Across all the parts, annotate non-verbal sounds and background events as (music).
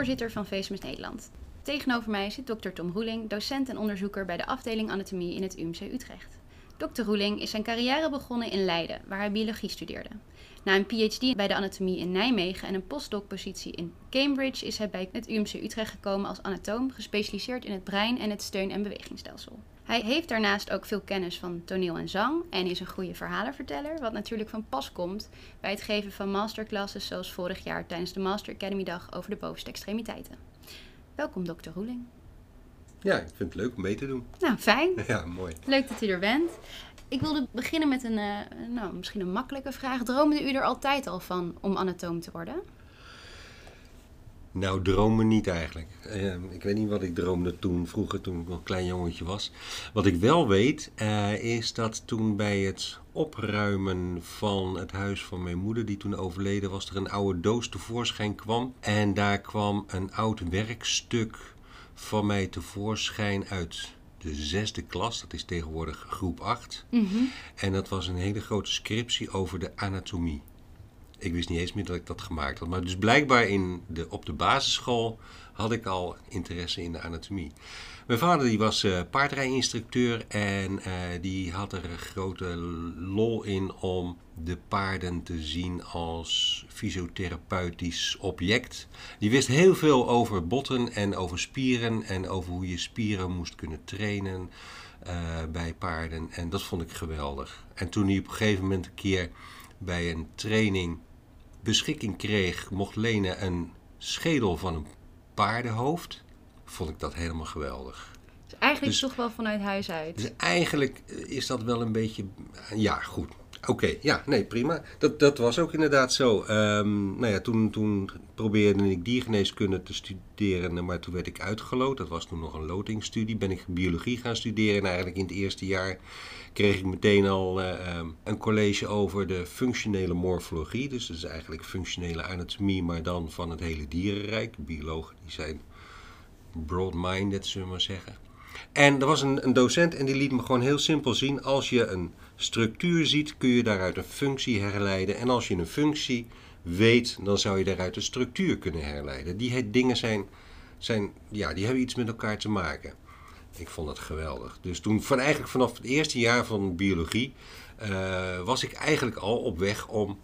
voorzitter van VSMS Nederland. Tegenover mij zit dokter Tom Roeling, docent en onderzoeker bij de afdeling anatomie in het UMC Utrecht. Dr. Roeling is zijn carrière begonnen in Leiden, waar hij biologie studeerde. Na een PhD bij de anatomie in Nijmegen en een postdoc-positie in Cambridge is hij bij het UMC Utrecht gekomen als anatoom, gespecialiseerd in het brein en het steun- en bewegingsstelsel. Hij heeft daarnaast ook veel kennis van toneel en zang en is een goede verhalenverteller, wat natuurlijk van pas komt bij het geven van masterclasses zoals vorig jaar tijdens de Master Academy Dag over de bovenste extremiteiten. Welkom, dokter Roeling. Ja, ik vind het leuk om mee te doen. Nou, fijn. (laughs) Ja, mooi. Leuk dat u er bent. Ik wilde beginnen met een, uh, nou, misschien een makkelijke vraag. Droomde u er altijd al van om anatoom te worden? Nou, dromen niet eigenlijk. Uh, ik weet niet wat ik droomde toen, vroeger, toen ik nog een klein jongetje was. Wat ik wel weet, uh, is dat toen bij het opruimen van het huis van mijn moeder, die toen overleden was, er een oude doos tevoorschijn kwam. En daar kwam een oud werkstuk van mij tevoorschijn uit de zesde klas, dat is tegenwoordig groep 8. Mm En dat was een hele grote scriptie over de anatomie. Ik wist niet eens meer dat ik dat gemaakt had. Maar dus blijkbaar in de, op de basisschool had ik al interesse in de anatomie. Mijn vader die was uh, paardrijinstructeur en uh, die had er een grote lol in om de paarden te zien als fysiotherapeutisch object. Die wist heel veel over botten en over spieren en over hoe je spieren moest kunnen trainen uh, bij paarden. En dat vond ik geweldig. En toen hij op een gegeven moment een keer bij een training beschikking kreeg, mocht lenen een schedel van een paardenhoofd, vond ik dat helemaal geweldig. Dus eigenlijk dus, toch wel vanuit huis uit. Dus eigenlijk is dat wel een beetje. Ja, goed. Oké, ja, nee, prima. Dat, dat was ook inderdaad zo. Um, nou ja, toen, toen probeerde ik diergeneeskunde te studeren, maar toen werd ik uitgeloot. Dat was toen nog een lotingstudie. Ben ik biologie gaan studeren en eigenlijk in het eerste jaar kreeg ik meteen al uh, um, een college over de functionele morfologie. Dus dat is eigenlijk functionele anatomie, maar dan van het hele dierenrijk. Biologen die zijn broad-minded, zullen we maar zeggen. En er was een, een, docent en die liet me gewoon heel simpel zien: als je een structuur ziet, kun je daaruit een functie herleiden. En als je een functie weet, dan zou je daaruit een structuur kunnen herleiden. Die dingen zijn, zijn, ja, die hebben iets met elkaar te maken. Ik vond dat geweldig. Dus toen, van eigenlijk vanaf het eerste jaar van biologie, uh, was ik eigenlijk al op weg om,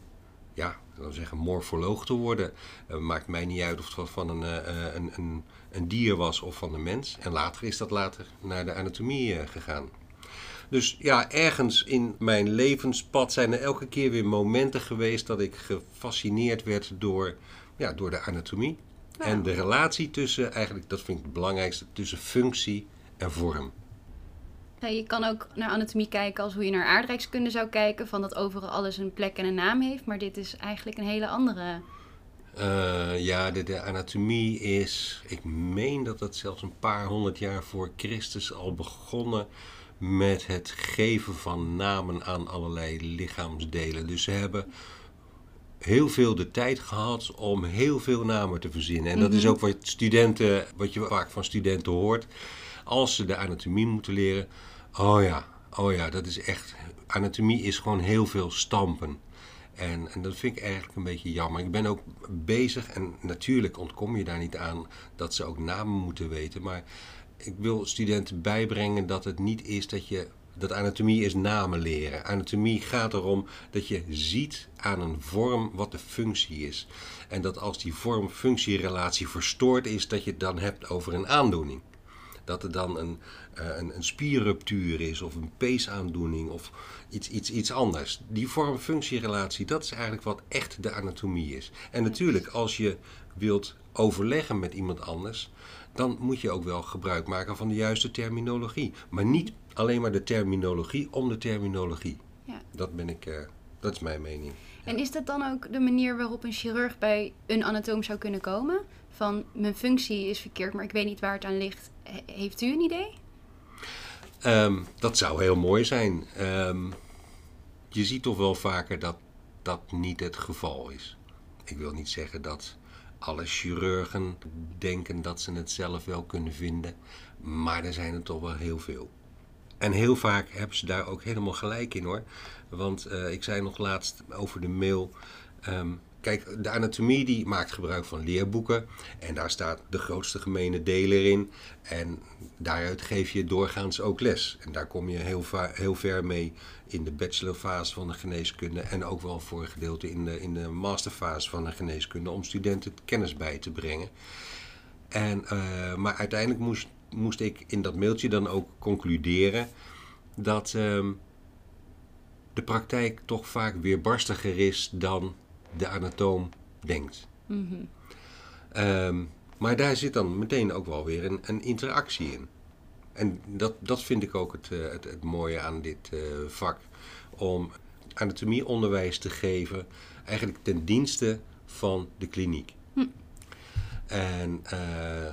ja, dan zeggen, morfoloog te worden. Uh, maakt mij niet uit of het van een, uh, een, een, een, dier was of van een mens. En later is dat later naar de anatomie gegaan. Dus ja, ergens in mijn levenspad zijn er elke keer weer momenten geweest dat ik gefascineerd werd door, ja, door de anatomie. Ja. En de relatie tussen, eigenlijk, dat vind ik het belangrijkste, tussen functie en vorm. Je kan ook naar anatomie kijken als hoe je naar aardrijkskunde zou kijken, van dat overal alles een plek en een naam heeft, maar dit is eigenlijk een hele andere. Uh, ja, de, de, anatomie is, ik meen dat dat zelfs een paar honderd jaar voor Christus al begonnen met het geven van namen aan allerlei lichaamsdelen. Dus ze hebben heel veel de tijd gehad om heel veel namen te verzinnen. En dat is ook wat studenten, wat je vaak van studenten hoort als ze de anatomie moeten leren. Oh ja, oh ja, dat is echt. Anatomie is gewoon heel veel stampen. En, en, dat vind ik eigenlijk een beetje jammer. Ik ben ook bezig, en natuurlijk ontkom je daar niet aan dat ze ook namen moeten weten. Maar ik wil studenten bijbrengen dat het niet is dat je. Dat anatomie is namen leren. Anatomie gaat erom dat je ziet aan een vorm wat de functie is. En dat als die vorm-functierelatie verstoord is, dat je het dan hebt over een aandoening dat er dan een, uh, een, een, spierruptuur is of een peesaandoening of iets, iets, iets anders. Die vorm-functierelatie, dat is eigenlijk wat echt de anatomie is. En natuurlijk, als je wilt overleggen met iemand anders, dan moet je ook wel gebruik maken van de juiste terminologie. Maar niet alleen maar de terminologie om de terminologie. Ja. Dat ben ik, uh, dat is mijn mening. En is dat dan ook de manier waarop een chirurg bij een anatoom zou kunnen komen? Van mijn functie is verkeerd, maar ik weet niet waar het aan ligt. Heeft u een idee? Um, dat zou heel mooi zijn. Um, je ziet toch wel vaker dat dat niet het geval is. Ik wil niet zeggen dat alle chirurgen denken dat ze het zelf wel kunnen vinden, maar er zijn er toch wel heel veel. En heel vaak hebben ze daar ook helemaal gelijk in hoor. Want eh, ik zei nog laatst over de mail. ehm, kijk, de anatomie die maakt gebruik van leerboeken. En daar staat de grootste gemene deler in. En daaruit geef je doorgaans ook les. En daar kom je heel, heel ver mee in de bachelorfase van de geneeskunde. En ook wel voor een gedeelte in de, in de masterfase van de geneeskunde. Om studenten kennis bij te brengen. En, eh, maar uiteindelijk moest, moest ik in dat mailtje dan ook concluderen dat ehm, de praktijk toch vaak weerbarstiger is dan de anatoom denkt. Mhm. Ehm, maar daar zit dan meteen ook wel weer een, een interactie in. En dat, dat vind ik ook het, eh, het, het mooie aan dit eh, vak. Om anatomieonderwijs te geven, eigenlijk ten dienste van de kliniek. En eh,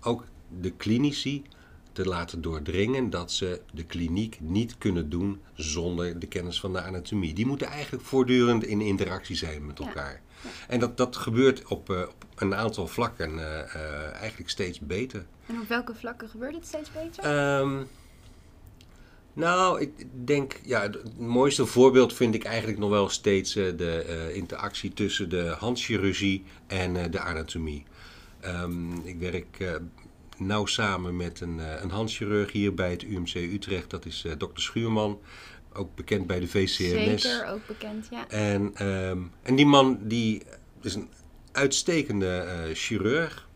ook de klinici te laten doordringen dat ze de kliniek niet kunnen doen zonder de kennis van de anatomie. Die moeten eigenlijk voortdurend in interactie zijn met Ja. elkaar. En dat, dat gebeurt op, eh, op een aantal vlakken eh, eh, eigenlijk steeds beter. En op welke vlakken gebeurt het steeds beter? Ehm, nou, ik denk, ja, het mooiste voorbeeld vind ik eigenlijk nog wel steeds de interactie tussen de handchirurgie en de anatomie. Ehm, ik werk nauw samen met een, eh, een handchirurg hier bij het UMC Utrecht, dat is eh dokter Schuurman, ook bekend bij de VCNS. Zeker, ook bekend, ja. En, ehm, en die man die is een uitstekende eh, chirurg.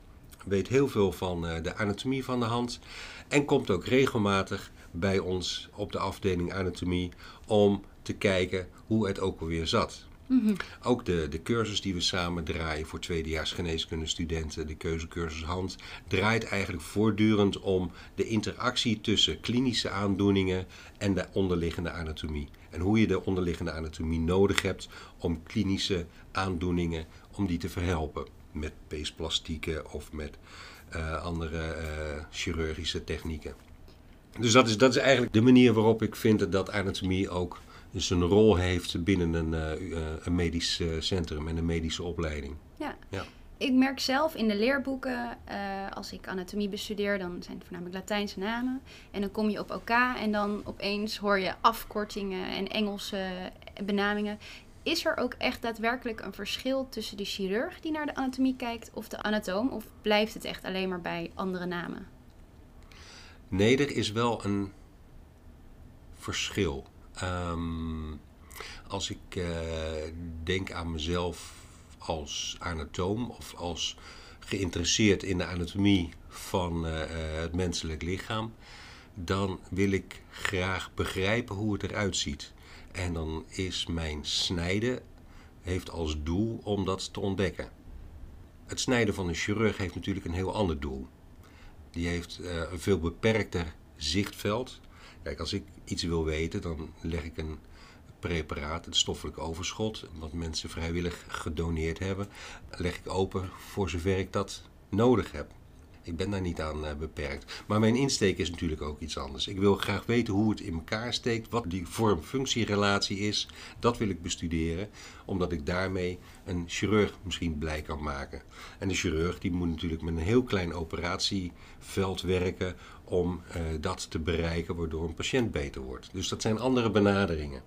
Weet heel veel van de anatomie van de hand. En komt ook regelmatig bij ons op de afdeling anatomie om te kijken hoe het ook alweer zat. Ook de, de cursus die we samen draaien voor tweedejaars geneeskundestudenten, de keuzecursus hand, draait eigenlijk voortdurend om de interactie tussen klinische aandoeningen en de onderliggende anatomie. En hoe je de onderliggende anatomie nodig hebt om klinische aandoeningen, om die te verhelpen. Met peesplastieken of met eh, andere eh, chirurgische technieken. Dus dat is, dat is eigenlijk de manier waarop ik vind dat anatomie ook zijn rol heeft binnen een, eh, eh, een medisch eh, centrum en een medische opleiding. ja. Ja. Ik merk zelf in de leerboeken, als ik anatomie bestudeer, dan zijn het voornamelijk Latijnse namen. En dan kom je op OK en dan opeens hoor je afkortingen en Engelse benamingen. Is er ook echt daadwerkelijk een verschil tussen de chirurg die naar de anatomie kijkt of de anatoom? Of blijft het echt alleen maar bij andere namen? Nee, er is wel een verschil. Ehm, als ik eh, denk aan mezelf als anatoom of als geïnteresseerd in de anatomie van eh, eh, het menselijk lichaam, dan wil ik graag begrijpen hoe het eruit ziet. En dan is mijn snijden heeft als doel om dat te ontdekken. Het snijden van een chirurg heeft natuurlijk een heel ander doel. Die heeft een veel beperkter zichtveld. Kijk, als ik iets wil weten, dan leg ik een preparaat, het stoffelijk overschot, wat mensen vrijwillig gedoneerd hebben, leg ik open voor zover ik dat nodig heb. Ik ben daar niet aan eh, beperkt. Maar mijn insteek is natuurlijk ook iets anders. Ik wil graag weten hoe het in elkaar steekt, wat die vorm-functierelatie is. Dat wil ik bestuderen, omdat ik daarmee een chirurg misschien blij kan maken. En de chirurg die moet natuurlijk met een heel klein operatieveld werken om eh, dat te bereiken, waardoor een patiënt beter wordt. Dus dat zijn andere benaderingen.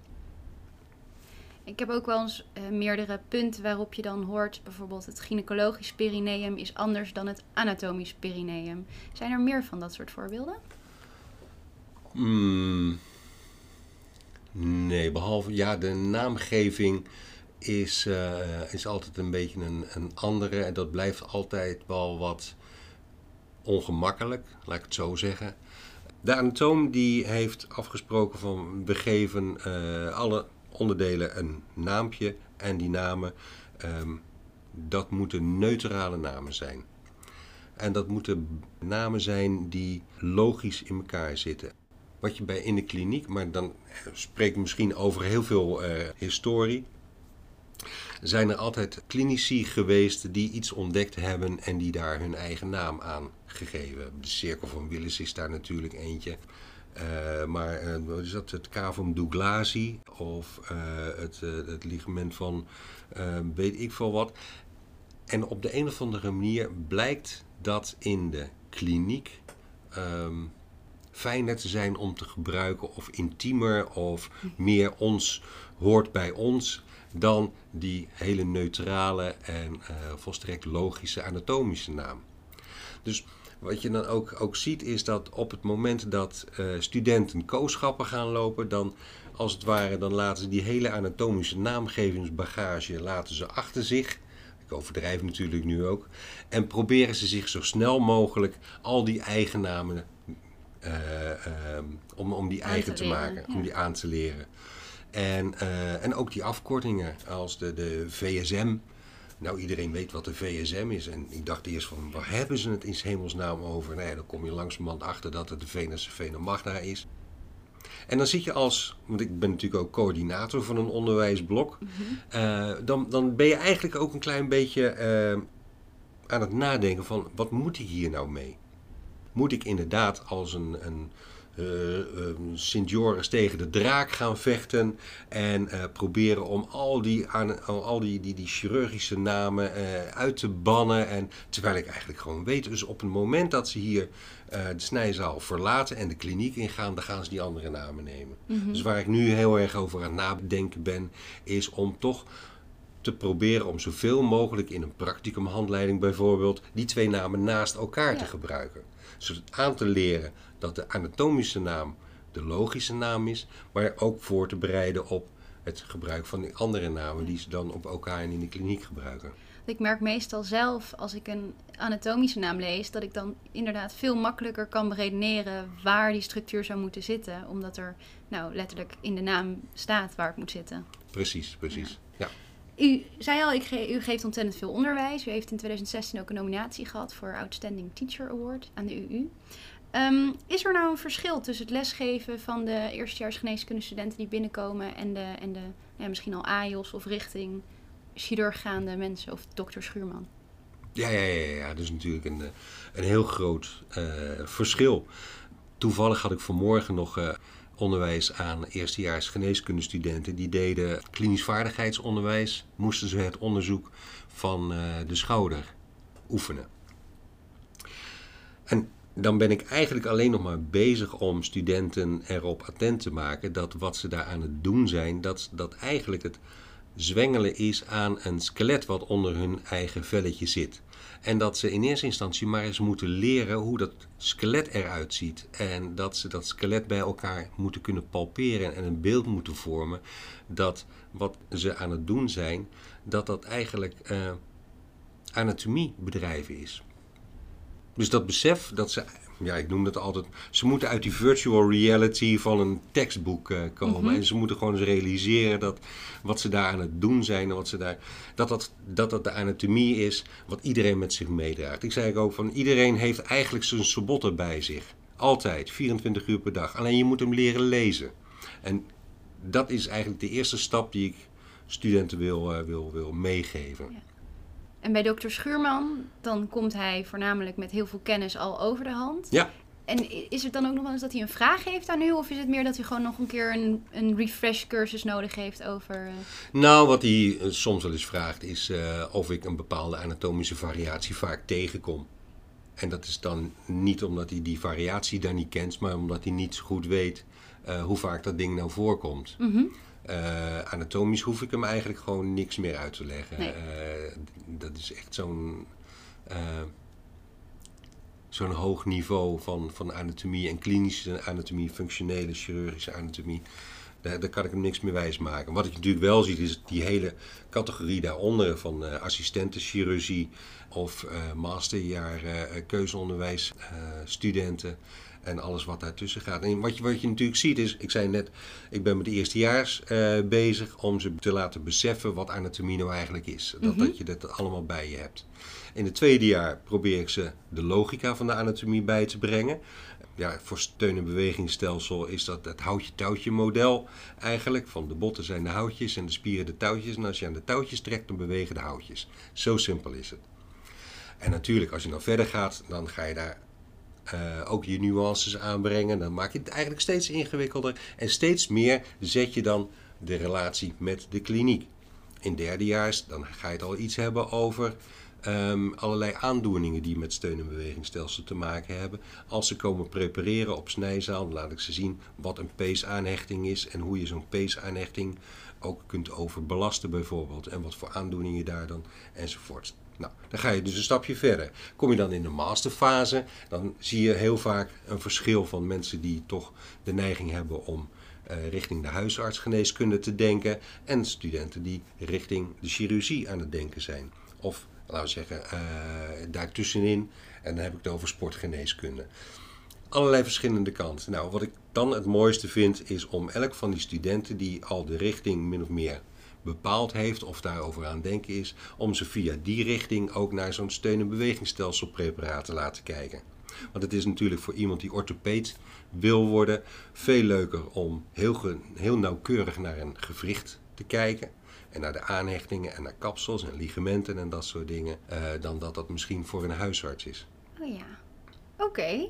Ik heb ook wel eens eh, meerdere punten waarop je dan hoort, bijvoorbeeld het gynaecologisch perineum is anders dan het anatomisch perineum. Zijn er meer van dat soort voorbeelden? Hmm. Nee, behalve ja, de naamgeving is, eh, is altijd een beetje een, een andere. En dat blijft altijd wel wat ongemakkelijk, laat ik het zo zeggen. De anatoom die heeft afgesproken van we geven eh, alle onderdelen een naampje. En die namen, ehm, dat moeten neutrale namen zijn. En dat moeten namen zijn die logisch in elkaar zitten. Wat je bij in de kliniek, maar dan spreek ik misschien over heel veel eh, historie. Zijn er altijd klinici geweest die iets ontdekt hebben en die daar hun eigen naam aan gegeven. De cirkel van Willis is daar natuurlijk eentje. Eh, maar eh, wat is dat? Het cavum douglasi of eh, het, het ligament van weet ik veel wat. En op de een of andere manier blijkt dat in de kliniek ehm, fijner te zijn om te gebruiken of intiemer of meer ons hoort bij ons dan die hele neutrale en uh, volstrekt logische anatomische naam. Dus wat je dan ook, ook ziet is dat op het moment dat uh, studenten kooschappen gaan lopen, dan als het ware, dan laten ze die hele anatomische naamgevingsbagage laten ze achter zich. Ik overdrijf natuurlijk nu ook. En proberen ze zich zo snel mogelijk al die eigen uh, uh, om, om die eigen te, maken, om die aan te leren. En, uh, en ook die afkortingen als de, de VSM. Nou, iedereen weet wat de VSM is. En ik dacht eerst van, waar hebben ze het in hemelsnaam over? Ja, dan kom je langzamerhand achter dat het de Venus Venomagna is. En dan zit je als, want ik ben natuurlijk ook coördinator van een onderwijsblok, mm -hmm. dan, dan ben je eigenlijk ook een klein beetje uh, aan het nadenken van wat moet ik hier nou mee? Moet ik inderdaad als een, een uh, Sint Joris tegen de draak gaan vechten en uh, proberen om al die, aan, al die, die, die chirurgische namen uh, uit te bannen. En, terwijl ik eigenlijk gewoon weet, dus op het moment dat ze hier de snijzaal verlaten en de kliniek ingaan, dan gaan ze die andere namen nemen. Mm -hmm. Dus waar ik nu heel erg over aan het nadenken ben, is om toch te proberen om zoveel mogelijk in een practicumhandleiding bijvoorbeeld die twee namen naast elkaar ja. te gebruiken. Zodat aan te leren dat de anatomische naam de logische naam is, maar ook voor te bereiden op het gebruik van die andere namen die ze dan op elkaar en in de kliniek gebruiken. Ik merk meestal zelf als ik een anatomische naam lees, dat ik dan inderdaad veel makkelijker kan beredeneren waar die structuur zou moeten zitten, omdat er nou letterlijk in de naam staat waar het moet zitten. Precies, precies. Ja. U zei al, ge u geeft ontzettend veel onderwijs. U heeft in 2016 ook een nominatie gehad voor Outstanding Teacher Award aan de UU. Um, is er nou een verschil tussen het lesgeven van de eerstejaars geneeskundestudenten die binnenkomen en de, en de ja, misschien al AIOS of richting chirurg gaande mensen of dokter Schuurman? Ja, ja, ja, ja, dat is natuurlijk een, een heel groot uh, verschil. Toevallig had ik vanmorgen nog uh, onderwijs aan eerstejaars geneeskundestudenten. Die deden klinisch vaardigheidsonderwijs, moesten ze het onderzoek van uh, de schouder oefenen. En dan ben ik eigenlijk alleen nog maar bezig om studenten erop attent te maken dat wat ze daar aan het doen zijn, dat, dat eigenlijk het zwengelen is aan een skelet wat onder hun eigen velletje zit. En dat ze in eerste instantie maar eens moeten leren hoe dat skelet eruit ziet. En dat ze dat skelet bij elkaar moeten kunnen palperen en een beeld moeten vormen. Dat wat ze aan het doen zijn, dat dat eigenlijk uh, anatomiebedrijven is. Dus dat besef dat ze, ja, ik noem dat altijd, ze moeten uit die virtual reality van een tekstboek uh, komen. Mm -hmm. En ze moeten gewoon eens realiseren dat wat ze daar aan het doen zijn, en wat ze daar, dat, dat, dat dat de anatomie is wat iedereen met zich meedraagt. Ik zei ook van iedereen heeft eigenlijk zijn sabotten bij zich. Altijd, 24 uur per dag. Alleen je moet hem leren lezen. En dat is eigenlijk de eerste stap die ik studenten wil, uh, wil, wil meegeven. Ja. En bij dokter Schuurman, dan komt hij voornamelijk met heel veel kennis al over de hand. Ja. En is het dan ook nog wel eens dat hij een vraag heeft aan u? Of is het meer dat u gewoon nog een keer een, een refresh cursus nodig heeft over... Uh... Nou, wat hij soms wel eens vraagt is uh, of ik een bepaalde anatomische variatie vaak tegenkom. En dat is dan niet omdat hij die variatie dan niet kent, maar omdat hij niet zo goed weet uh, hoe vaak dat ding nou voorkomt. Mm -hmm. Uh, anatomisch hoef ik hem eigenlijk gewoon niks meer uit te leggen. Nee. Uh, dat is echt zo'n uh, zo'n hoog niveau van, van anatomie en klinische anatomie, functionele chirurgische anatomie. Daar, daar kan ik hem niks meer wijs maken. Wat ik natuurlijk wel zie, is die hele categorie daaronder van uh, assistentenchirurgie of masterjaar keuzeonderwijs studenten en alles wat daartussen gaat. En wat je, wat je natuurlijk ziet is, ik zei net, ik ben met de eerstejaars uh, bezig om ze te laten beseffen wat anatomie nou eigenlijk is. Dat, mm -hmm. dat je dat allemaal bij je hebt. In het tweede jaar probeer ik ze de logica van de anatomie bij te brengen. Ja, voor steun- en bewegingsstelsel is dat het houtje-touwtje model eigenlijk. Van de botten zijn de houtjes en de spieren de touwtjes. En als je aan de touwtjes trekt, dan bewegen de houtjes. Zo simpel is het. En natuurlijk, als je dan verder gaat, dan ga je daar uh, ook je nuances aanbrengen. Dan maak je het eigenlijk steeds ingewikkelder. En steeds meer zet je dan de relatie met de kliniek. In derdejaars dan ga je het al iets hebben over ehm, allerlei aandoeningen die met steun- en bewegingsstelsel te maken hebben. Als ze komen prepareren op snijzaal, laat ik ze zien wat een peesaanhechting is en hoe je zo'n peesaanhechting ook kunt overbelasten bijvoorbeeld. En wat voor aandoeningen daar dan enzovoort. Nou, dan ga je dus een stapje verder. Kom je dan in de masterfase, dan zie je heel vaak een verschil van mensen die toch de neiging hebben om uh, richting de huisartsgeneeskunde te denken en studenten die richting de chirurgie aan het denken zijn. Of laten we zeggen, uh, daartussenin, en dan heb ik het over sportgeneeskunde. Allerlei verschillende kanten. Nou, wat ik dan het mooiste vind, is om elk van die studenten die al de richting min of meer bepaald heeft of daarover aan denken is, om ze via die richting ook naar zo'n steun- en bewegingsstelselpreparaat te laten kijken. Want het is natuurlijk voor iemand die orthopeed wil worden veel leuker om heel, heel nauwkeurig naar een gewricht te kijken. En naar de aanhechtingen en naar kapsels en ligamenten en dat soort dingen. Uh, dan dat dat misschien voor een huisarts is. Oh ja. Oké.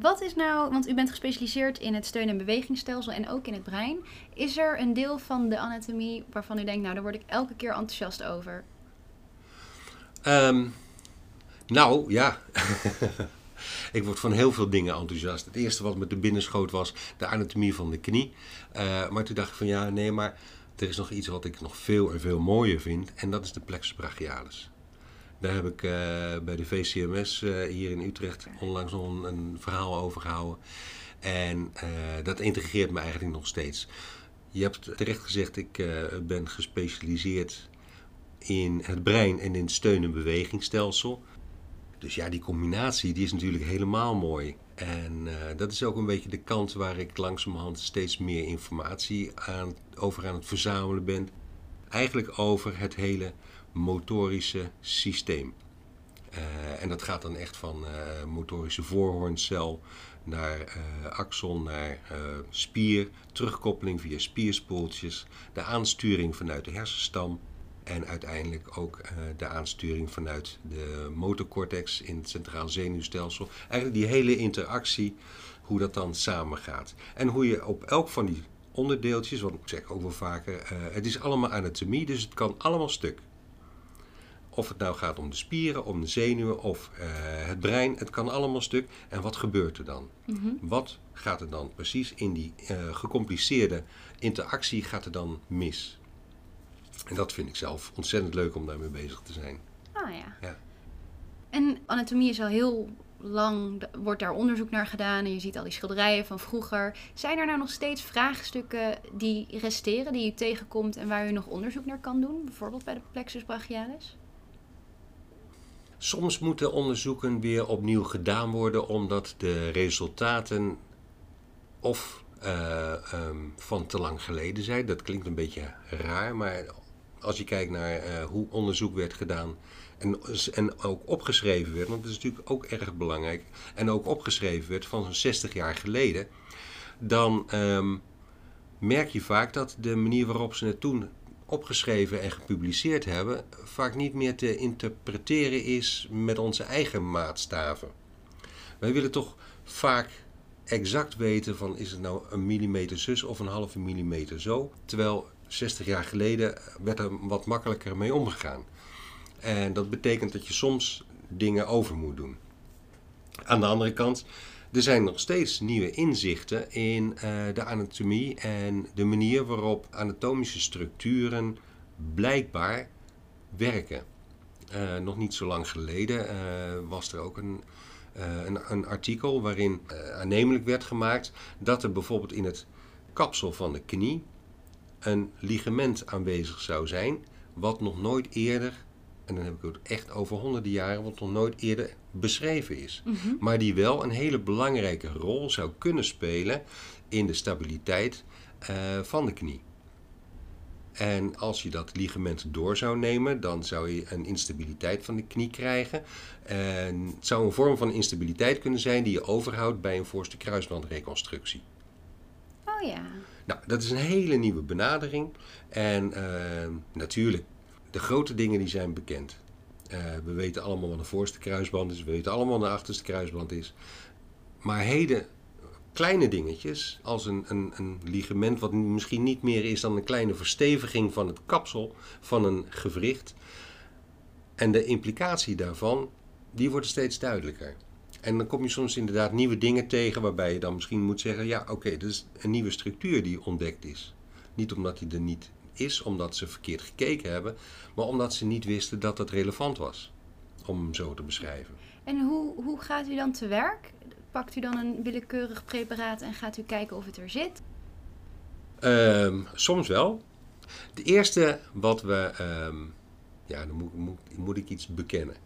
Wat is nou, want u bent gespecialiseerd in het steun- en bewegingsstelsel en ook in het brein. Is er een deel van de anatomie waarvan u denkt, nou daar word ik elke keer enthousiast over? Um, nou ja, (laughs) ik word van heel veel dingen enthousiast. Het eerste wat me te binnen schoot was de anatomie van de knie. Uh, maar toen dacht ik van ja, nee, maar er is nog iets wat ik nog veel en veel mooier vind. En dat is de plexus brachialis. Daar heb ik uh, bij de VCMS uh, hier in Utrecht onlangs nog een, verhaal over gehouden. En dat integreert me eigenlijk nog steeds. Je hebt terecht gezegd, ik ben gespecialiseerd in het brein en in het steun- en bewegingsstelsel. Dus ja, die combinatie die is natuurlijk helemaal mooi. En dat is ook een beetje de kant waar ik langzamerhand steeds meer informatie aan, over aan het verzamelen ben. Eigenlijk over het hele motorische systeem. Uh, en dat gaat dan echt van uh, motorische voorhoorncel naar axon, naar spier, terugkoppeling via spierspoeltjes, de aansturing vanuit de hersenstam en uiteindelijk ook uh, de aansturing vanuit de motorcortex in het centraal zenuwstelsel. Eigenlijk die hele interactie, hoe dat dan samengaat. En hoe je op elk van die onderdeeltjes, want ik zeg ook wel vaker, uh, het is allemaal anatomie, dus het kan allemaal stuk. Of het nou gaat om de spieren, om de zenuwen of uh, het brein, het kan allemaal stuk. En wat gebeurt er dan? Mm -hmm. Wat gaat er dan precies in die gecompliceerde interactie gaat er dan mis? En dat vind ik zelf ontzettend leuk om daarmee bezig te zijn. Ah ja. ja. En anatomie is al heel lang, wordt daar onderzoek naar gedaan en je ziet al die schilderijen van vroeger. Zijn er nou nog steeds vraagstukken die resteren, die u tegenkomt en waar u nog onderzoek naar kan doen? Bijvoorbeeld bij de plexus brachialis? Soms moeten onderzoeken weer opnieuw gedaan worden omdat de resultaten of uh, um, van te lang geleden zijn. Dat klinkt een beetje raar, maar als je kijkt naar uh, hoe onderzoek werd gedaan en, en ook opgeschreven werd, want dat is natuurlijk ook erg belangrijk, en ook opgeschreven werd van zo'n 60 jaar geleden, dan um, merk je vaak dat de manier waarop ze het toen opgeschreven en gepubliceerd hebben, vaak niet meer te interpreteren is met onze eigen maatstaven. Wij willen toch vaak exact weten van is het nou een millimeter zus of een halve millimeter zo, terwijl 60 jaar geleden werd er wat makkelijker mee omgegaan. En dat betekent dat je soms dingen over moet doen. Aan de andere kant, er zijn nog steeds nieuwe inzichten in uh, de anatomie en de manier waarop anatomische structuren blijkbaar werken. Uh, nog niet zo lang geleden uh, was er ook een, een, een, artikel waarin aannemelijk werd gemaakt dat er bijvoorbeeld in het kapsel van de knie een ligament aanwezig zou zijn, wat nog nooit eerder, en dan heb ik het echt over honderden jaren, wat nog nooit eerder beschreven is. Mm -hmm. Maar die wel een hele belangrijke rol zou kunnen spelen in de stabiliteit uh, van de knie. En als je dat ligament door zou nemen, dan zou je een instabiliteit van de knie krijgen. En het zou een vorm van instabiliteit kunnen zijn die je overhoudt bij een voorste kruisbandreconstructie. Oh ja. Nou, dat is een hele nieuwe benadering. En uh, natuurlijk, de grote dingen die zijn bekend. Uh, we weten allemaal wat een voorste kruisband is. We weten allemaal wat een achterste kruisband is. Maar heden kleine dingetjes, als een, een, een ligament wat misschien niet meer is dan een kleine versteviging van het kapsel van een gewricht. En de implicatie daarvan, die wordt steeds duidelijker. En dan kom je soms inderdaad nieuwe dingen tegen waarbij je dan misschien moet zeggen: ja, oké, okay, dit is een nieuwe structuur die ontdekt is. Niet omdat die er niet is, omdat ze verkeerd gekeken hebben, maar omdat ze niet wisten dat het relevant was, om hem zo te beschrijven. En hoe, hoe gaat u dan te werk? Pakt u dan een willekeurig preparaat en gaat u kijken of het er zit? Um, soms wel. Het eerste wat we. Um, ja, dan moet, moet, moet, ik iets bekennen.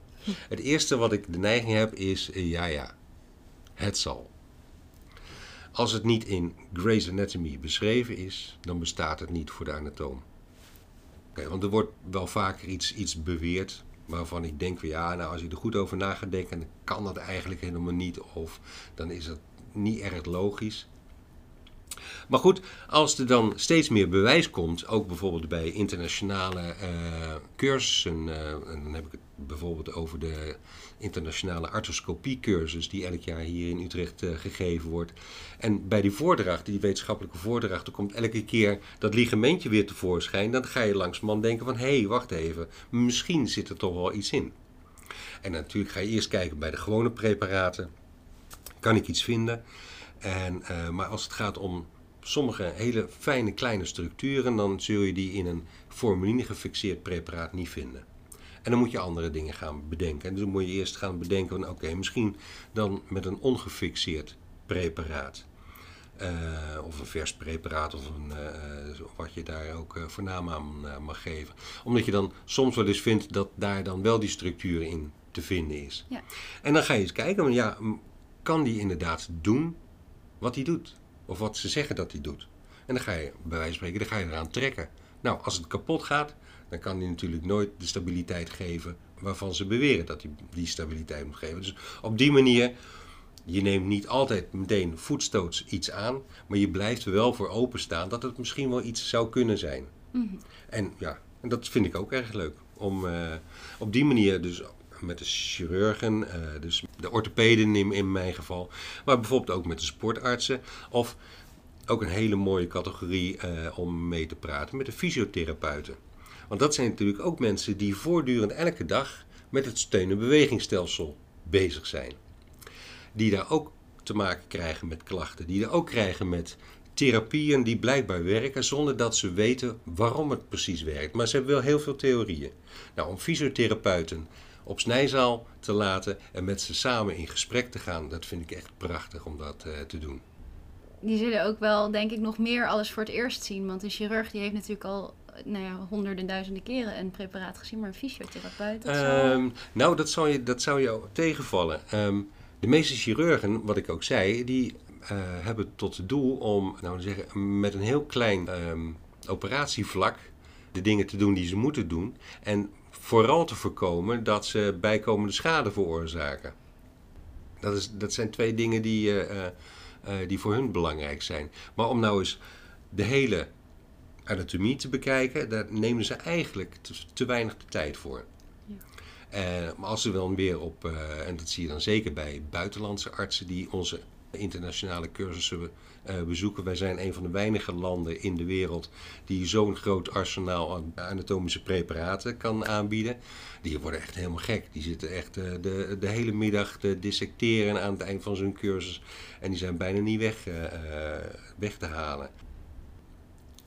Het eerste wat ik de neiging heb is: ja, ja, het zal. Als het niet in Grey's Anatomy beschreven is, dan bestaat het niet voor de anatoom. Okay, want er wordt wel vaker iets, iets beweerd waarvan ik denk van ja, nou als je er goed over na gaat denken, dan kan dat eigenlijk helemaal niet. Of dan is het niet erg logisch. Maar goed, als er dan steeds meer bewijs komt, ook bijvoorbeeld bij internationale uh, cursussen, uh, dan heb ik het bijvoorbeeld over de internationale arthroscopiecursus die elk jaar hier in Utrecht uh, gegeven wordt. En bij die voordracht, die wetenschappelijke voordracht, er komt elke keer dat ligamentje weer tevoorschijn. Dan ga je langzamerhand denken van, hé, hey, wacht even, misschien zit er toch wel iets in. En natuurlijk ga je eerst kijken bij de gewone preparaten. Kan ik iets vinden? En, maar als het gaat om sommige hele fijne kleine structuren, dan zul je die in een formuline gefixeerd preparaat niet vinden. En dan moet je andere dingen gaan bedenken. En dus dan moet je eerst gaan bedenken van oké, misschien dan met een ongefixeerd preparaat. Uh, of een vers preparaat of een, uh, wat je daar ook uh, voor naam aan mag geven. Omdat je dan soms wel eens vindt dat daar dan wel die structuur in te vinden is. Ja. En dan ga je eens kijken, van, ja, kan die inderdaad doen wat hij doet? Of wat ze zeggen dat hij doet. En dan ga je, bij wijze van spreken, dan ga je eraan trekken. Nou, als het kapot gaat, dan kan hij natuurlijk nooit de stabiliteit geven waarvan ze beweren dat hij die stabiliteit moet geven. Dus op die manier, je neemt niet altijd meteen voetstoots iets aan, maar je blijft er wel voor openstaan dat het misschien wel iets zou kunnen zijn. Mhm. En ja, en dat vind ik ook erg leuk. Om uh, op die manier dus met de chirurgen, uh, dus de orthopeden in, in mijn geval, maar bijvoorbeeld ook met de sportartsen. Of ook een hele mooie categorie uh, om mee te praten met de fysiotherapeuten. Want dat zijn natuurlijk ook mensen die voortdurend elke dag met het steun- en bewegingsstelsel bezig zijn. Die daar ook te maken krijgen met klachten, die er ook krijgen met therapieën die blijkbaar werken zonder dat ze weten waarom het precies werkt. Maar ze hebben wel heel veel theorieën. Nou, om fysiotherapeuten op snijzaal te laten en met ze samen in gesprek te gaan. Dat vind ik echt prachtig om dat uh, te doen. Die zullen ook wel, denk ik, nog meer alles voor het eerst zien. Want een chirurg die heeft natuurlijk al nou ja, honderden, duizenden keren een preparaat gezien, maar een fysiotherapeut. Um, Nou, dat zou je, dat zou je tegenvallen. Um, de meeste chirurgen, wat ik ook zei, die uh, hebben tot doel om, nou zeggen, met een heel klein um, operatievlak de dingen te doen die ze moeten doen. En vooral te voorkomen dat ze bijkomende schade veroorzaken. Dat, is, dat zijn twee dingen die, uh, uh, die voor hun belangrijk zijn. Maar om nou eens de hele anatomie te bekijken, daar nemen ze eigenlijk te, te weinig de tijd voor. Ja. maar als ze wel weer op, en dat zie je dan zeker bij buitenlandse artsen die onze internationale cursussen uh, bezoeken. Wij zijn een van de weinige landen in de wereld die zo'n groot arsenaal aan anatomische preparaten kan aanbieden. Die worden echt helemaal gek. Die zitten echt de, de hele middag te dissecteren aan het eind van zo'n cursus. En die zijn bijna niet weg, uh, weg te halen.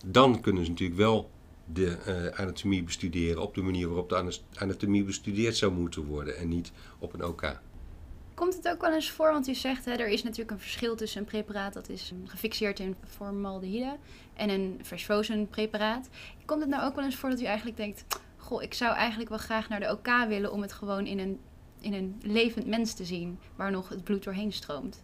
Dan kunnen ze natuurlijk wel de anatomie bestuderen op de manier waarop de anatomie bestudeerd zou moeten worden en niet op een OK. Komt het ook wel eens voor, want u zegt hè, er is natuurlijk een verschil tussen een preparaat dat is gefixeerd in formaldehyde en een frozen preparaat. Komt het nou ook wel eens voor dat u eigenlijk denkt, goh, ik zou eigenlijk wel graag naar de OK willen om het gewoon in een, in een levend mens te zien, waar nog het bloed doorheen stroomt?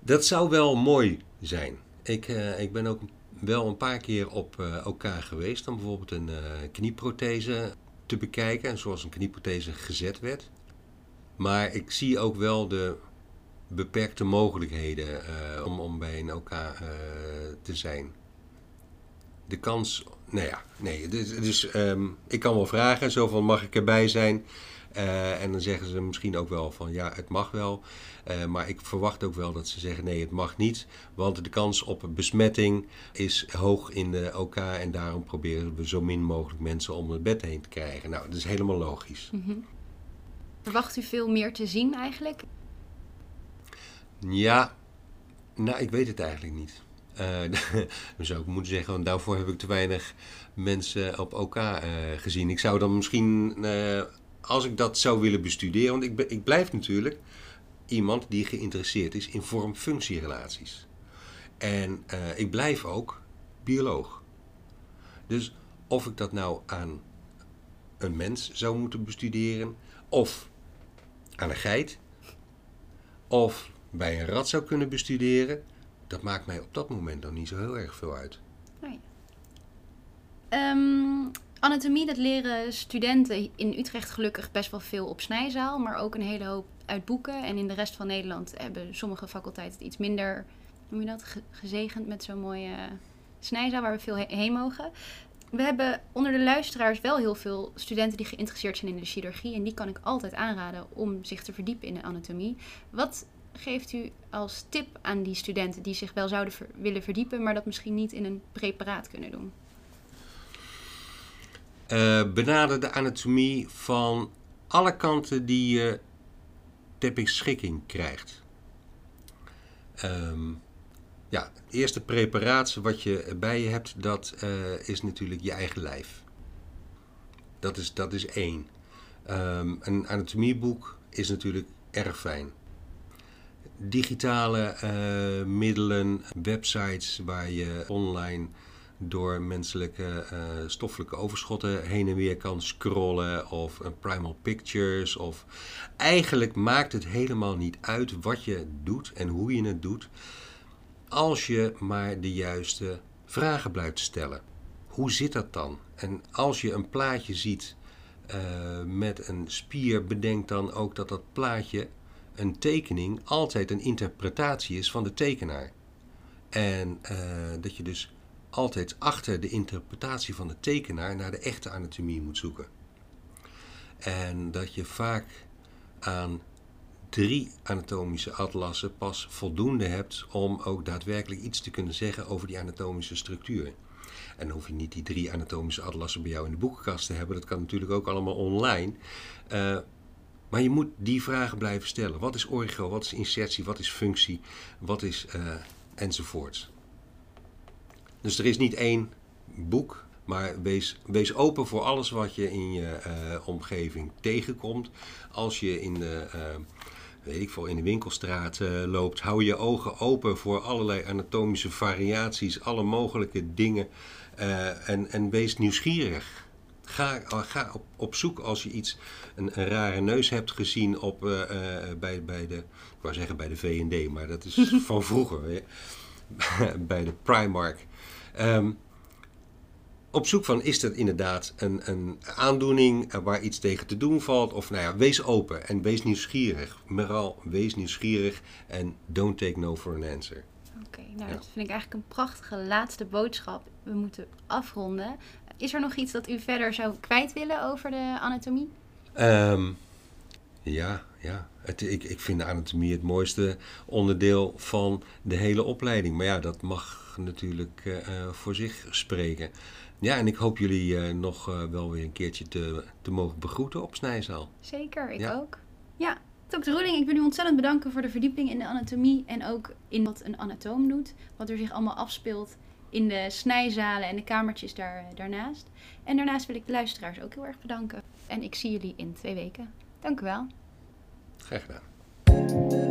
Dat zou wel mooi zijn. Ik, uh, ik ben ook wel een paar keer op uh, OK geweest om bijvoorbeeld een uh, knieprothese te bekijken, en zoals een knieprothese gezet werd. Maar ik zie ook wel de beperkte mogelijkheden om, om bij uh, te zijn. De kans nou ja, nee. Dus, dus ehm, ik kan wel vragen, zo van mag ik erbij zijn? Eh, en dan zeggen ze misschien ook wel van ja, het mag wel. Eh, maar ik verwacht ook wel dat ze zeggen nee, het mag niet. Want de kans op besmetting is hoog in de OK. En daarom proberen we zo min mogelijk mensen om het bed heen te krijgen. Nou, dat is helemaal logisch. Verwacht u veel meer te zien eigenlijk? Ja, nou, ik weet het eigenlijk niet. Eh (laughs) dan zou ik moeten zeggen, want daarvoor heb ik te weinig mensen op OK gezien. Ik zou dan misschien, als ik dat zou willen bestuderen, want ik, ik blijf natuurlijk iemand die geïnteresseerd is in vorm-functierelaties. En eh, ik blijf ook bioloog. Dus of ik dat nou aan een mens zou moeten bestuderen, of aan een geit, of bij een rat zou kunnen bestuderen, dat maakt mij op dat moment nog niet zo heel erg veel uit. Ehm, anatomie, dat leren studenten in Utrecht gelukkig best wel veel op snijzaal, maar ook een hele hoop uit boeken. En in de rest van Nederland hebben sommige faculteiten iets minder, noem je dat, ge- gezegend met zo'n mooie snijzaal waar we veel he- heen mogen. We hebben onder de luisteraars wel heel veel studenten die geïnteresseerd zijn in de chirurgie. En die kan ik altijd aanraden om zich te verdiepen in de anatomie. Wat geeft u als tip aan die studenten die zich wel zouden willen verdiepen, maar dat misschien niet in een preparaat kunnen doen? Eh, benader de anatomie van alle kanten die je ter beschikking krijgt. Ehm, ja, eerste preparaat wat je bij je hebt, dat eh, is natuurlijk je eigen lijf. Dat is, dat is één. Ehm, een anatomieboek is natuurlijk erg fijn. Digitale eh, middelen, websites waar je online door menselijke eh, stoffelijke overschotten heen en weer kan scrollen of een Primal Pictures of eigenlijk maakt het helemaal niet uit wat je doet en hoe je het doet als je maar de juiste vragen blijft stellen. Hoe zit dat dan? En als je een plaatje ziet eh, met een spier, bedenk dan ook dat dat plaatje, een tekening, altijd een interpretatie is van de tekenaar. En eh, dat je dus altijd achter de interpretatie van de tekenaar naar de echte anatomie moet zoeken. En dat je vaak aan drie anatomische atlassen pas voldoende hebt om ook daadwerkelijk iets te kunnen zeggen over die anatomische structuur. En dan hoef je niet die drie anatomische atlassen bij jou in de boekenkast te hebben. Dat kan natuurlijk ook allemaal online. Eh, maar je moet die vragen blijven stellen. Wat is orgo? Wat is insertie? Wat is functie? Wat is eh, enzovoorts. Dus er is niet één boek, maar wees, wees open voor alles wat je in je eh, omgeving tegenkomt. Als je in de, eh, weet ik veel, in de winkelstraat eh, loopt, hou je ogen open voor allerlei anatomische variaties, alle mogelijke dingen. en, en wees nieuwsgierig. Ga, ga op, op zoek als je iets, een, een rare neus hebt gezien op, bij, bij de, ik wou zeggen bij de V&D, maar dat is (laughs) van vroeger. (laughs) bij de Primark. Ehm, op zoek van, is dat inderdaad een, een aandoening eh, waar iets tegen te doen valt? Of nou ja, wees open en wees nieuwsgierig. Meral, wees nieuwsgierig en don't take no for an answer. Oké, nou Ja. dat vind ik eigenlijk een prachtige laatste boodschap. We moeten afronden. Is er nog iets dat u verder zou kwijt willen over de anatomie? Ehm, ja, ja. Het, ik, ik vind de anatomie het mooiste onderdeel van de hele opleiding. Maar ja, dat mag natuurlijk eh, eh, voor zich spreken. Ja, en ik hoop jullie eh, nog wel weer een keertje te, te mogen begroeten op Snijzaal. Zeker, ik Ja. ook. Ja, dokter Roeling, ik wil u ontzettend bedanken voor de verdieping in de anatomie en ook in wat een anatoom doet. Wat er zich allemaal afspeelt in de snijzalen en de kamertjes daar, daarnaast. En daarnaast wil ik de luisteraars ook heel erg bedanken. En ik zie jullie in twee weken. Dank u wel. Graag gedaan.